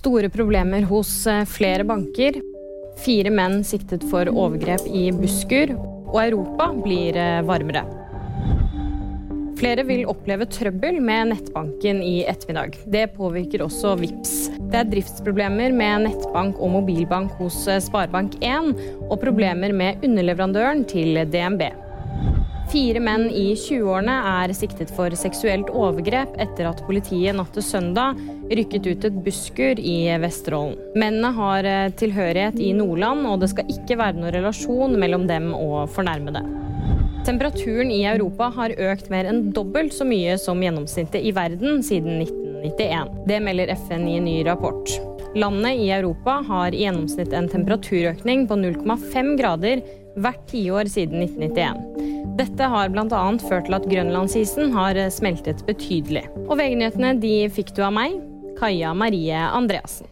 Store problemer hos eh, flere banker. Fire menn siktet for overgrep i Buskur. Og Europa blir eh, varmere. Flere vil oppleve trøbbel med nettbanken i ettermiddag. Det påvirker også VIPS. Det er driftsproblemer med nettbank og mobilbank hos eh, Sparebank1, og problemer med underleverandøren til DNB. Fire menn i 20-årene er siktet for seksuelt overgrep etter at politiet natt til søndag rykket ut et busskur i Vesterålen. Mennene har eh, tilhørighet i Nordland, og det skal ikke være noen relasjon mellom dem og fornærmede. Temperaturen i Europa har økt mer enn dobbelt så mye som gjennomsnittet i verden siden 1991. Det melder FN i en ny rapport. Landene i Europa har i gjennomsnitt en temperaturøkning på 0,5 grader hvert tiår siden 1991. Dette har bl.a. ført til at grønlandsisen har smeltet betydelig. Og VG-nyhetene de fikk du av meg, Kaja Marie Andreassen.